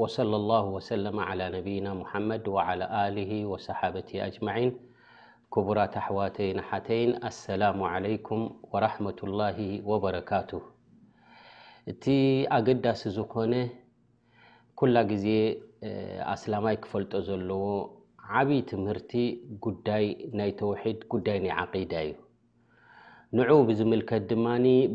ወሰለላሁ ወሰለመ ዓላ ነብይና ሙሓመድ ወዓላ ኣሊሂ ወሰሓበቲሂ ኣጅመዒን ኩቡራት ኣሕዋተይን ኣሓተይን ኣሰላሙ ዓለይኩም ወራሕመቱላሂ ወበረካቱህ እቲ ኣገዳሲ ዝኾነ ኩላ ግዜ ኣስላማይ ክፈልጦ ዘለዎ ዓብዪ ትምህርቲ ጉዳይ ናይ ተውሒድ ጉዳይ ናይ ዓቂዳ እዩ ንዑኡ ብዝምልከት ድማ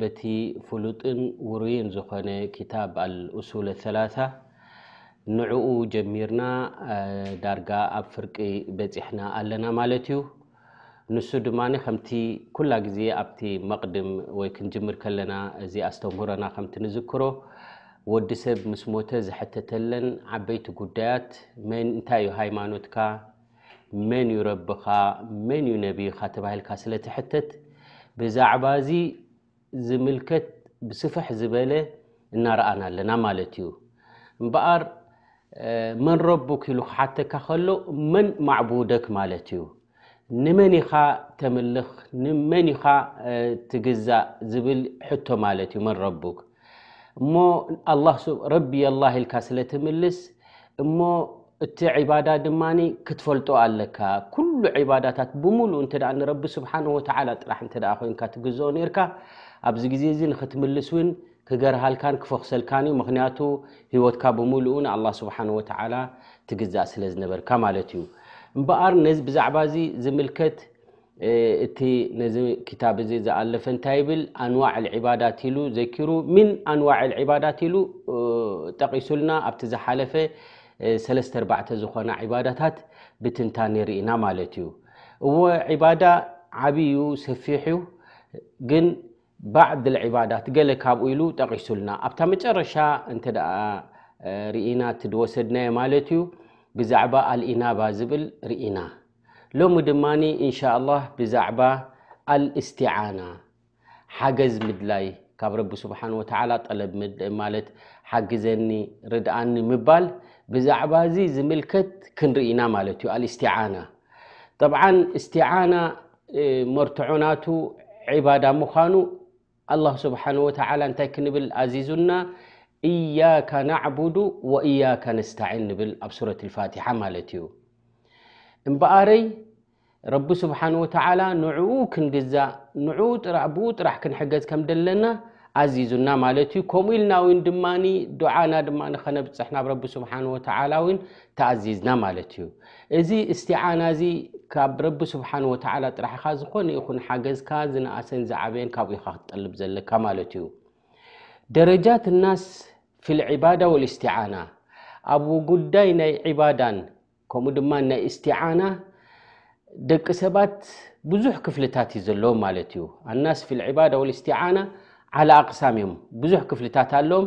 በቲ ፍሉጥን ውሩይን ዝኾነ ክታብ ኣልእሱል ሰላሳ ንዕኡ ጀሚርና ዳርጋ ኣብ ፍርቂ በፂሕና ኣለና ማለት እዩ ንሱ ድማ ከምቲ ኩላ ግዜ ኣብቲ መቕድም ወይ ክንጅምር ከለና እዚ ኣስተምህሮና ከምቲ ንዝክሮ ወዲ ሰብ ምስ ሞተ ዝሕተተለን ዓበይቲ ጉዳያት መን እንታይ እዩ ሃይማኖትካ መን እዩ ረብኻ መን እዩ ነብይኻ ተባሂልካ ስለ ትሕተት ብዛዕባ እዚ ዝምልከት ብስፍሕ ዝበለ እናረኣና ኣለና ማለት እዩ እምበኣር መን ረቡክ ኢሉ ክሓተካ ከሎ መን ማዕቡደክ ማለት እዩ ንመን ኢኻ ተምልኽ ንመን ኢኻ ትግዛእ ዝብል ሕቶ ማለት እዩ መን ረቡክ እሞ ረቢ ኣላ ኢልካ ስለ ትምልስ እሞ እቲ ዕባዳ ድማ ክትፈልጦ ኣለካ ኩሉ ዕባዳታት ብምሉእ እተ ንረቢ ስብሓን ወተላ ጥራሕ እተ ኮይንካ ትግዝኦ ነርካ ኣብዚ ግዜ እዚ ንክትምልስ እውን ክገርሃልካን ክፈክሰልካን እዩ ምክንያቱ ሂወትካ ብምሉእ ንኣላ ስብሓን ወተላ ትግዛእ ስለ ዝነበርካ ማለት እዩ እምበኣር ነዚ ብዛዕባ እዚ ዝምልከት እቲ ነዚ ክታብ እዚ ዝኣለፈ እንታይ ይብል ኣንዋዕ ልዕባዳት ኢሉ ዘኪሩ ምን ኣንዋዕ ልዕባዳት ኢሉ ጠቒሱልና ኣብቲ ዝሓለፈ ሰለስተ ኣርባዕተ ዝኾና ዕባዳታት ብትንታ ነርኢና ማለት እዩ እዎ ዕባዳ ዓብይ ዩ ሰፊሕ እዩ ግን ባዕድ ዕባዳት ገለ ካብኡ ኢሉ ጠቂሱልና ኣብታ መጨረሻ እንተ ርኢና እትወሰድናዮ ማለት እዩ ብዛዕባ ኣልኢናባ ዝብል ርኢና ሎሚ ድማ እንሻላህ ብዛዕባ ኣልእስቲዓና ሓገዝ ምድላይ ካብ ረቢ ስብሓን ወተዓላ ጠለብ ማለት ሓግዘኒ ርድኣኒ ምባል ብዛዕባ እዚ ዝምልከት ክንርኢና ማለት እዩ ኣልእስቲዓና ጠብዓ እስቲዓና መርትዖናቱ ዕባዳ ምዃኑ ኣላህ ስብሓን ወተዓላ እንታይ ክንብል ኣዚዙና እያካ ናዕቡዱ ወእያካ ነስታዒን ንብል ኣብ ሱረት ልፋትሓ ማለት እዩ እምበኣረይ ረቢ ስብሓን ወተዓላ ንዕኡ ክንግዛእ ንኡ ብኡ ጥራሕ ክንሕገዝ ከም ደለና ኣዚዙና ማለት እዩ ከምኡ ኢልና ውን ድማ ዱዓና ድማ ኸነብፅሕ ናብ ረቢ ስብሓን ወተዓላ ውን ተኣዚዝና ማለት እዩ እዚ እስቲዓና እዚ ካብ ረቢ ስብሓን ወተዓላ ጥራሕ ኢኻ ዝኾነ ይኹን ሓገዝካ ዝነኣሰን ዝዓበየን ካብኡ ኢኻ ክትጠልብ ዘለካ ማለት እዩ ደረጃት ናስ ፊልዕባዳ ወልእስቲዓና ኣብ ጉዳይ ናይ ዕባዳን ከምኡ ድማ ናይ እስቲዓና ደቂ ሰባት ብዙሕ ክፍልታት እዩ ዘለዎም ማለት እዩ ኣናስ ፊልዕባዳ ወልእስቲዓና ዓላ ኣቅሳም እዮም ብዙሕ ክፍልታት ኣለዎም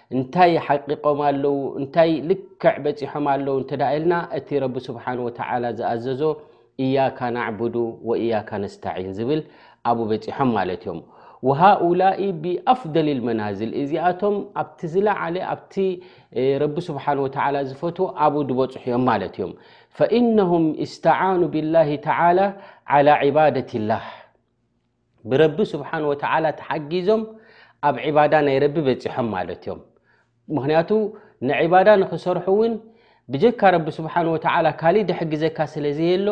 እንታይ ሓቂቆም ኣለው እንታይ ልክዕ በፂሖም ኣለው እንተ ኢልና እቲ ረቢ ስብሓን ወተላ ዝኣዘዞ እያካ ናዕቡዱ ወእያካ ነስተዒን ዝብል ኣብ በፂሖም ማለት እዮም ወሃኡላ ብኣፍደል ልመናዝል እዚኣቶም ኣብቲ ዝለዓለ ኣብቲ ረቢ ስብሓን ወተላ ዝፈትዎ ኣብ ዝበፅሑ እዮም ማለት እዮም ፈእነሁም እስተዓኑ ብላሂ ተላ ዓላ ዕባደት ላህ ብረቢ ስብሓን ወተዓላ ተሓጊዞም ኣብ ዒባዳ ናይ ረቢ በፂሖም ማለት እዮም ምክንያቱ ንዒባዳ ንክሰርሑ እውን ብጀካ ረቢ ስብሓን ወተዓላ ካሊእ ድሕግዘካ ስለ ዘየሎ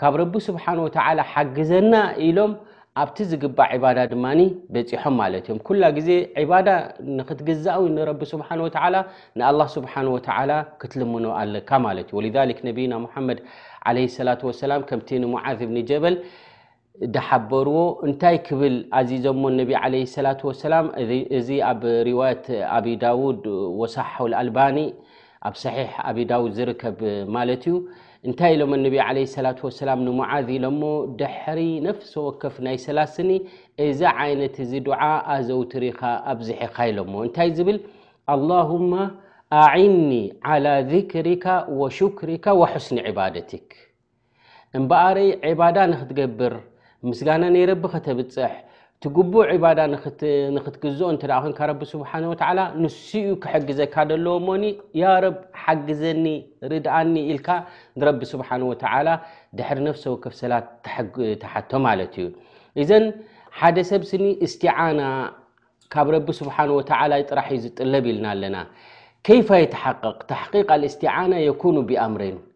ካብ ረቢ ስብሓን ወተዓላ ሓግዘና ኢሎም ኣብቲ ዝግባእ ዒባዳ ድማ በፂሖም ማለት እዮም ኩላ ግዜ ዒባዳ ንክትግዛእ ውን ንረቢ ስብሓን ወተዓላ ንኣላ ስብሓን ወተዓላ ክትልምኖ ኣለካ ማለት እዩ ወልሊክ ነቢይና ሙሓመድ ዓለይ ሰላት ወሰላም ከምቲ ንሙዓዝ እብኒ ጀበል ዳሓበርዎ እንታይ ክብል ኣዚዞሞ እነቢ ዓለይሂ ሰላቱ ወሰላም እዚ ኣብ ሪዋየት ኣቢ ዳውድ ወሳሓሑ ኣልኣልባኒ ኣብ ሰሒሕ ኣቢ ዳውድ ዝርከብ ማለት እዩ እንታይ ኢሎም እነቢ ዓለይሂ ሰላቱ ወሰላም ንሙዓዝ ኢሎሞ ድሕሪ ነፍሲ ወከፍ ናይ ሰላስኒ እዚ ዓይነት እዚ ዱዓ ኣዘውትሪኻ ኣብዚሒኻ ኢሎሞ እንታይ ዝብል ኣላሁማ ኣዒኒ ዓላ ዚክሪካ ወሹክሪካ ወሑስኒ ዕባደቲክ እምበኣረይ ዒባዳ ንክትገብር ምስጋና ናይ ረቢ ከተብፅሕ ትግቡእ ዒባዳ ንክትግዝኦ እንተ ኮንካ ረቢ ስብሓን ወተዓላ ንሱ እዩ ክሕግዘካ ደለዎ ሞኒ ያ ረብ ሓግዘኒ ርድኣኒ ኢልካ ንረቢ ስብሓን ወተዓላ ድሕሪ ነፍሰ ወከፍ ሰላት ተሓቶ ማለት እዩ እዘን ሓደ ሰብ ስኒ እስትዓና ካብ ረቢ ስብሓን ወተዓላ ጥራሕ እዩ ዝጥለብ ኢልና ኣለና ከይፋ የተሓቅቕ ተሕቂቅ ኣልእስትዓና የኩኑ ብኣምረይን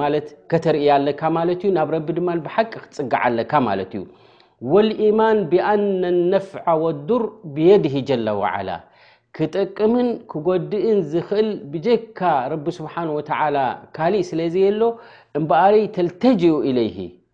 ማለት ከተርእያ ኣለካ ማለት እዩ ናብ ረቢ ድማ ብሓቂ ክትፅግዓ ኣለካ ማለት እዩ ወልኢማን ብኣነ ነፍዓ ወዱር ብየድሂ ጀላ ዋዓላ ክጠቅምን ክጎድእን ዝኽእል ብጀካ ረቢ ስብሓን ወተዓላ ካሊእ ስለዘየሎ እምበኣርይ ተልተጅኡ ኢለይሂ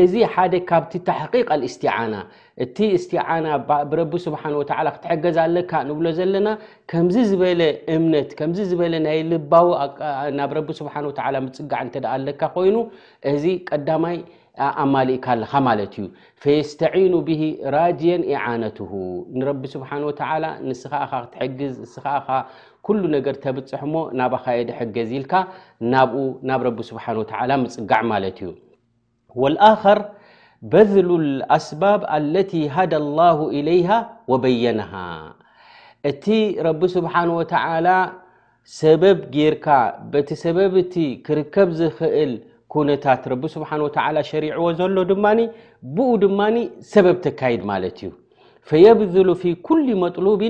እዚ ሓደ ካብቲ ታሕቂቅ ኣልእስቲዓና እቲ እስቲዓና ብረቢ ስብሓን ወተዓላ ክትሕገዝ ኣለካ ንብሎ ዘለና ከምዚ ዝበለ እምነት ከምዚ ዝበለ ናይ ልባዊ ናብ ረቢ ስብሓን ወተዓላ ምፅጋዕ እንተ ደኣ ኣለካ ኮይኑ እዚ ቀዳማይ ኣማሊእካ ኣለኻ ማለት እዩ ፈየስተዒኑ ብሂ ራጅየን ኢዓነትሁ ንረቢ ስብሓን ወተዓላ ንስኻ እኻ ክትሕግዝ ንስኻ እኻ ኩሉ ነገር ተብፅሕ እሞ ናባኻ የደ ሕገዝ ኢልካ ናብኡ ናብ ረቢ ስብሓን ወተዓላ ምፅጋዕ ማለት እዩ ወልኣኸር በዝሉ ኣስባብ ኣለቲ ሃደ ላሁ ኢለይሃ ወበየነሃ እቲ ረቢ ስብሓን ወተዓላ ሰበብ ጌርካ በቲ ሰበብ እቲ ክርከብ ዝኽእል ኩነታት ረቢ ስብሓን ወተዓላ ሸሪዕዎ ዘሎ ድማ ብኡ ድማ ሰበብ ተካይድ ማለት እዩ ፈየብذሉ ፊ ኩል መጥሉብ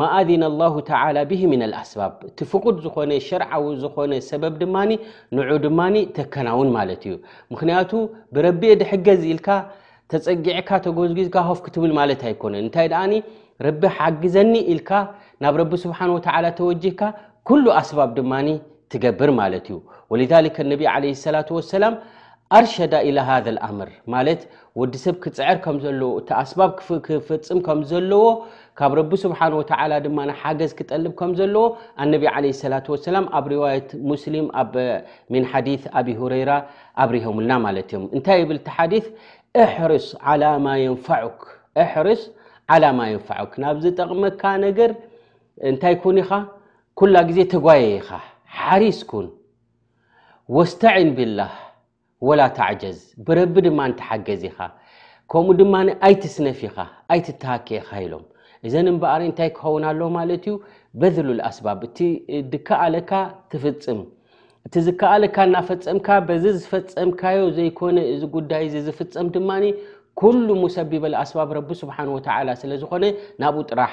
ማኣድነ ላሁ ተላ ብሂ ምና ኣስባብ እቲ ፍቁድ ዝኾነ ሸርዓዊ ዝኾነ ሰበብ ድማ ንዑ ድማ ተከናውን ማለት እዩ ምክንያቱ ብረቢየ ድሕገዝ ኢልካ ተፀጊዕካ ተጎዝጊዝካ ሆፍ ክትብል ማለት ኣይኮነ እንታይ ደኣ ረቢ ሓግዘኒ ኢልካ ናብ ረቢ ስብሓን ወተላ ተወጅህካ ኩሉ ኣስባብ ድማ ትገብር ማለት እዩ ወ ነቢ ለ ላ ወሰላም ኣርሸዳ ኢላ ሃ ኣምር ማለት ወዲ ሰብ ክፅዕር ከም ዘለዎ እቲ ኣስባብ ክፍፅም ከም ዘለዎ ካብ ረቢ ስብሓን ወተዓላ ድማ ሓገዝ ክጠልብ ከም ዘለዎ ኣነቢ ዓለ ሰላት ወሰላም ኣብ ርዋየት ሙስሊም ኣብ ምን ሓዲት ኣብ ሁረይራ ኣብሪሆምልና ማለት እዮም እንታይ ይብል እቲ ሓዲት እሕርስ ዓላ ማ የንፋዑክ እሕርስ ዓላ ማ የንፋዑክ ናብ ዝጠቕመካ ነገር እንታይ ኩን ኢኻ ኩላ ግዜ ተጓየ ኢኻ ሓሪስ ኩን ወስተዒን ብላህ ወላ ታዕጀዝ ብረቢ ድማ ተሓገዝ ኢኻ ከምኡ ድማ ኣይትስነፍ ኢኻ ኣይትተሃከ ኢኻ ኢሎም እዘን እምበኣር እንታይ ክኸውን ኣለዎ ማለት እዩ በዝሉ ልኣስባብ እቲ ድከኣለካ ትፍፅም እቲ ዝከኣለካ እናፈፀምካ በዚ ዝፈፀምካዮ ዘይኮነ እዚ ጉዳይ እዚ ዝፍፀም ድማ ኩሉ ሙሰቢበል ኣስባብ ረቢ ስብሓን ወተዓላ ስለ ዝኾነ ናብኡ ጥራሕ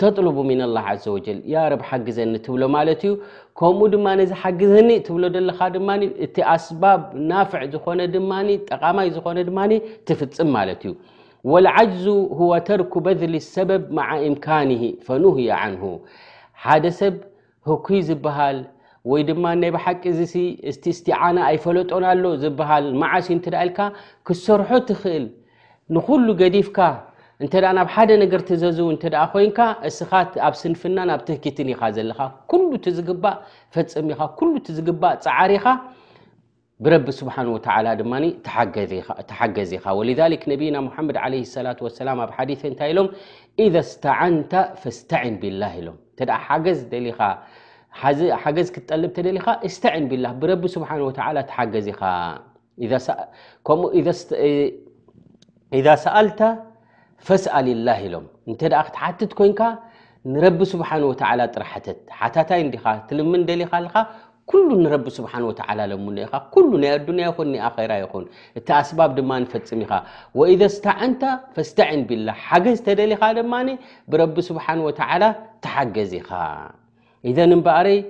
ተጥሉቡ ሚነላህ ዓዘ ወጀል ያረብ ሓግዘኒ ትብሎ ማለት እዩ ከምኡ ድማ ነዚ ሓግዘኒ ትብሎ ዘለኻ ድማ እቲ ኣስባብ ናፍዕ ዝኾነ ድማ ጠቓማይ ዝኾነ ድማ ትፍፅም ማለት እዩ ወልዓጅዙ ሁወ ተርኩ በድሊ ሰበብ መዓ እምካኒ ፈኑህያ ዓንሁ ሓደ ሰብ ህኩይ ዝበሃል ወይ ድማ ናይ ብሓቂ እዚሲ እስቲ እስቲዓና ኣይፈለጦን ኣሎ ዝበሃል መዓስ እዩ እንተ ኢልካ ክትሰርሖ ትኽእል ንኹሉ ገዲፍካ እንተ ናብ ሓደ ነገር ትዘዝው እንተ ኮይንካ እስኻ ኣብ ስንፍናን ኣብ ትህኪትን ኢኻ ዘለኻ ኩሉ እቲ ዝግባእ ፈፅም ኢኻ ኩሉ እቲ ዝግባእ ፀዓር ኢኻ ብረቢ ስብሓን ወተዓላ ድማ ተሓገዝ ኢኻ ወልሊክ ነቢይና ሙሓመድ ዓለ ሰላት ወሰላም ኣብ ሓዲት እንታይ ኢሎም ኢዘ ስተዓንተ ፈስተዒን ቢላህ ኢሎም እተ ሓገዝ ደሊኻ ሓገዝ ክትጠልብ ተደሊኻ እስተዕን ቢላ ብረቢ ስብሓን ወተዓላ ተሓገዝ ኢኻ ኢዛ ሰኣልተ ፈስኣልላህ ኢሎም እንተ ክትሓትት ኮይንካ ንረቢ ስብሓን ወተላ ጥራሕ ሓተት ሓታታይ እንዲኻ ትልምን ደሊኻ ኣለኻ ኩሉ ንረቢ ስብሓን ወተላ ለምኖ ኢኻ ኩሉ ናይ ኣዱንያ ይኹን ንኣኼራ ይኹን እቲ ኣስባብ ድማ ንፈፅም ኢኻ ወኢዘ ስተዕንተ ፈስተዕን ቢላ ሓገዝ ተደሊኻ ድማ ብረቢ ስብሓን ወተላ ተሓገዝ ኢኻ ኢዘን እምበኣረይ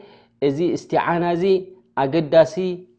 እዚ እስትዓና እዚ ኣገዳሲ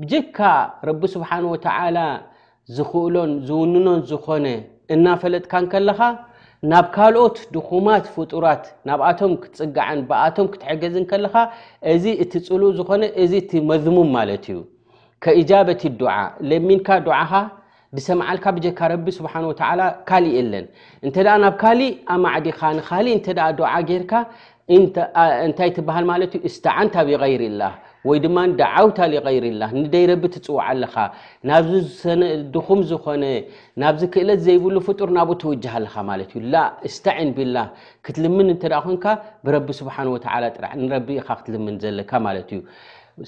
ብጀካ ረቢ ስብሓን ወተዓላ ዝኽእሎን ዝውንኖን ዝኾነ እናፈለጥካ ንከለኻ ናብ ካልኦት ድኹማት ፍጡራት ናብኣቶም ክትፅጋዕን ብኣቶም ክትሕገዝን ከለኻ እዚ እቲ ፅሉእ ዝኾነ እዚ እቲ መዝሙም ማለት እዩ ከእጃበት ድዓ ለሚንካ ድዓኻ ድሰምዓልካ ብጀካ ረቢ ስብሓን ወተዓላ ካሊእ የለን እንተ ናብ ካሊእ ኣማዕዲኻ ንካሊእ እተ ዱዓ ጌርካ እንታይ ትበሃል ማለት እዩ እስተዓንታ ብغይር ላ ወይ ድማ ደዓውታ غይር ላ ንደይ ረቢ ትፅውዓ ኣለኻ ናብዚ ድኹም ዝኾነ ናብዚ ክእለት ዘይብሉ ፍጡር ናብ ትውጅሃ ኣለኻ ማለት እዩ ላ እስተዕን ብላ ክትልምን እተ ኮንካ ብረቢ ስብሓን ወ ጥራ ንረቢ ኢኻ ክትልምን ዘለካ ማለት እዩ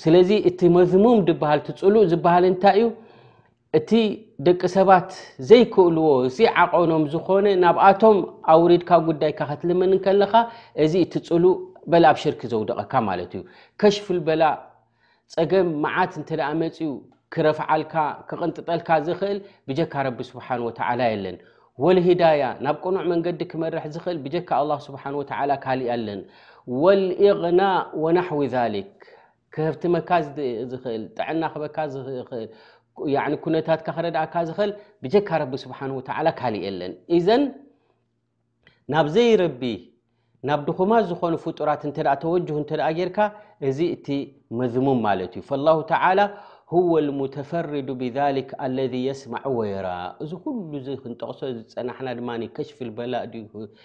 ስለዚ እቲ መዝሙም ድበሃል ትፅሉእ ዝበሃል እንታይ እዩ እቲ ደቂ ሰባት ዘይክእልዎ ዘይዓቐኖም ዝኾነ ናብኣቶም ኣውሪድካ ጉዳይካ ከትልምን እንከለኻ እዚ እቲ ፅሉእ በላ ኣብ ሽርክ ዘውደቐካ ማለት እዩ ከሽፍል በላ ፀገም መዓት እንተ ደኣ መፅኡ ክረፍዓልካ ክቕንጥጠልካ ዝኽእል ብጀካ ረቢ ስብሓን ወተዓላ የለን ወልሂዳያ ናብ ቅኑዕ መንገዲ ክመርሕ ዝኽእል ብጀካ ኣላ ስብሓን ወተዓላ ካልእ ኣለን ወልእቕናእ ወናሕዊ ዛሊክ ክህፍትመካ ዝኽእል ጥዕና ክበካ ዝኽእል ኩነታትካ ክረድእካ ዝኽእል ብጀካ ረቢ ስብሓን ወተዓላ ካልእ የለን እዘን ናብ ዘይረቢ ናብ ድኹማት ዝኾኑ ፍጡራት እተ ተወጅሁ እተ ጌርካ እዚ እቲ መዝሙም ማለት እዩ ላሁ ተላ ሁወ ልሙተፈርዱ ብሊክ ኣለذ የስማዕ ወየራ እዚ ኩሉ እዚ ክንጠቕሶ ዝፀናሕና ድማ ከሽፍልበላእ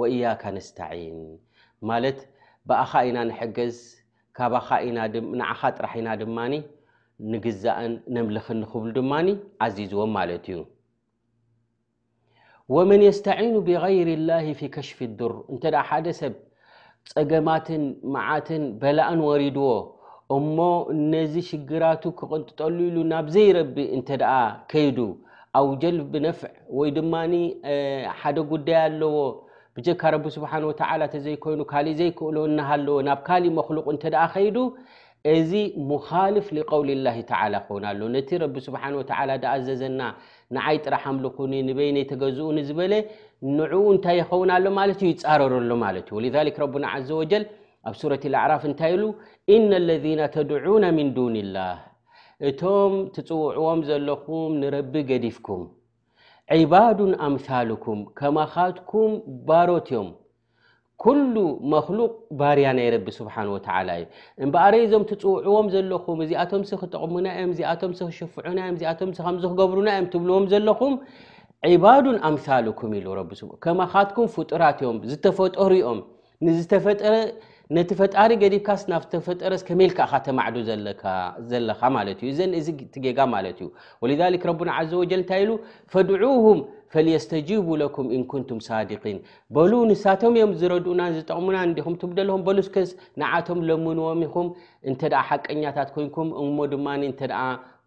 ወእያካ ነስታዒን ማለት ብኣኻ ኢና ንሕገዝ ካባኻ ኢና ንዓኻ ጥራሕ ኢና ድማ ንግዛእን ነምልኽን ንክብሉ ድማ ኣዚዝዎም ማለት እዩ ወመን የስተዒኑ ብغይር ላህ ፊ ከሽፊ ዱር እንተ ሓደ ሰብ ፀገማትን መዓትን በላእን ወሪድዎ እሞ ነዚ ሽግራቱ ክቕንጥጠሉ ኢሉ ናብ ዘይረቢ እንተ ከይዱ ኣው ጀልብ ነፍዕ ወይ ድማ ሓደ ጉዳይ ኣለዎ ብጀካ ረቢ ስብሓን ወተዓላ ተዘይኮይኑ ካሊእ ዘይክእሎ እናሃለዎ ናብ ካሊእ መክሉቅ እንተ ከይዱ እዚ ሙኻልፍ ሊቀውሊ ላ ተላ ክኾን ኣሎ ነቲ ረቢ ስብሓን ወተላ ዳኣዘዘና ንዓይ ጥራሕ ኣምልኹኒ ንበይነይ ተገዝኡኒ ዝበለ ንዕኡ እንታይ ይኸውን ኣሎ ማለት እዩ ይፃረሩ ኣሎ ማለት እዩ ወሊክ ረቡና ዘ ወጀል ኣብ ሱረት ኣዕራፍ እንታይ ኢሉ እነ ለذና ተድዑነ ምን ዱን ላህ እቶም ትጽውዕዎም ዘለኹም ንረቢ ገዲፍኩም ዒባዱን ኣምሳልኩም ከማኻትኩም ባሮት እዮም ኩሉ መክሉቅ ባርያ ናይ ረቢ ስብሓን ወተዓላ እዩ እምበኣረ እዞም ትጽውዕዎም ዘለኹም እዚኣቶምሲ ክጠቕሙና እዮም እዚኣቶምሲ ክሽፍዑና እዮም እዚኣቶምሲ ከምዚ ክገብሩና እዮም ትብልዎም ዘለኹም ዒባዱን ኣምሳልኩም ኢሉ ረቢ ከማኻትኩም ፍጡራት እዮም ዝተፈጠሩ እዮም ንዝተፈጠረ ነቲ ፈጣሪ ገዲብካስ ናብ ዝተፈጠረስ ከመይ ኢልካ ኢኻ ተማዕዱ ዘለኻ ማለት እዩ እዘን እዚ ትጌጋ ማለት እዩ ወልዛሊክ ረቡና ዘ ወጀል እንታይ ኢሉ ፈድዑሁም ፈልየስተጂቡ ለኩም እንኩንቱም ሳድቂን በሉ ንሳቶም እዮም ዝረድኡናን ዝጠቕሙና እንዲኹም ትብ ደለኹም በሉ ስከስ ንዓቶም ለምንዎም ኢኹም እንተ ደኣ ሓቀኛታት ኮይንኩም እሞ ድማ እንተ ደኣ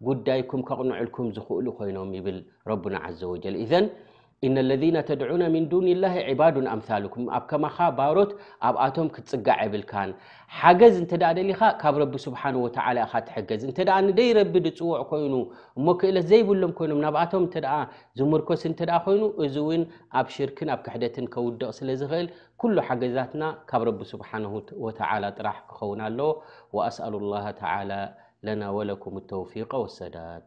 ጉዳይኩም ከቕንዑልኩም ዝኽእሉ ኮይኖም ይብል ረቡና ዘ ወጀል እዘን ኢነ ለذነ ተድዑነ ምን ዱን ላሂ ዕባዱ ኣምሳሉኩም ኣብ ከማኻ ባሮት ኣብኣቶም ክትፅጋዕ የብልካን ሓገዝ እንተ ደሊኻ ካብ ረቢ ስብሓን ወተላ ኢኻ ትሕገዝ እንተ ንደይ ረቢ ዝፅውዕ ኮይኑ እሞ ክእለት ዘይብሎም ኮይኖም ናብኣቶም እተ ዝምርኮስ እንተ ኮይኑ እዚ እውን ኣብ ሽርክን ኣብ ክሕደትን ከውድቕ ስለ ዝኽእል ኩሉ ሓገዛትና ካብ ረቢ ስብሓን ወተላ ጥራሕ ክኸውን ኣለዎ ወኣስኣሉ ላ ተላ ለና ወለኩም ተውፊቀ ወሰዳድ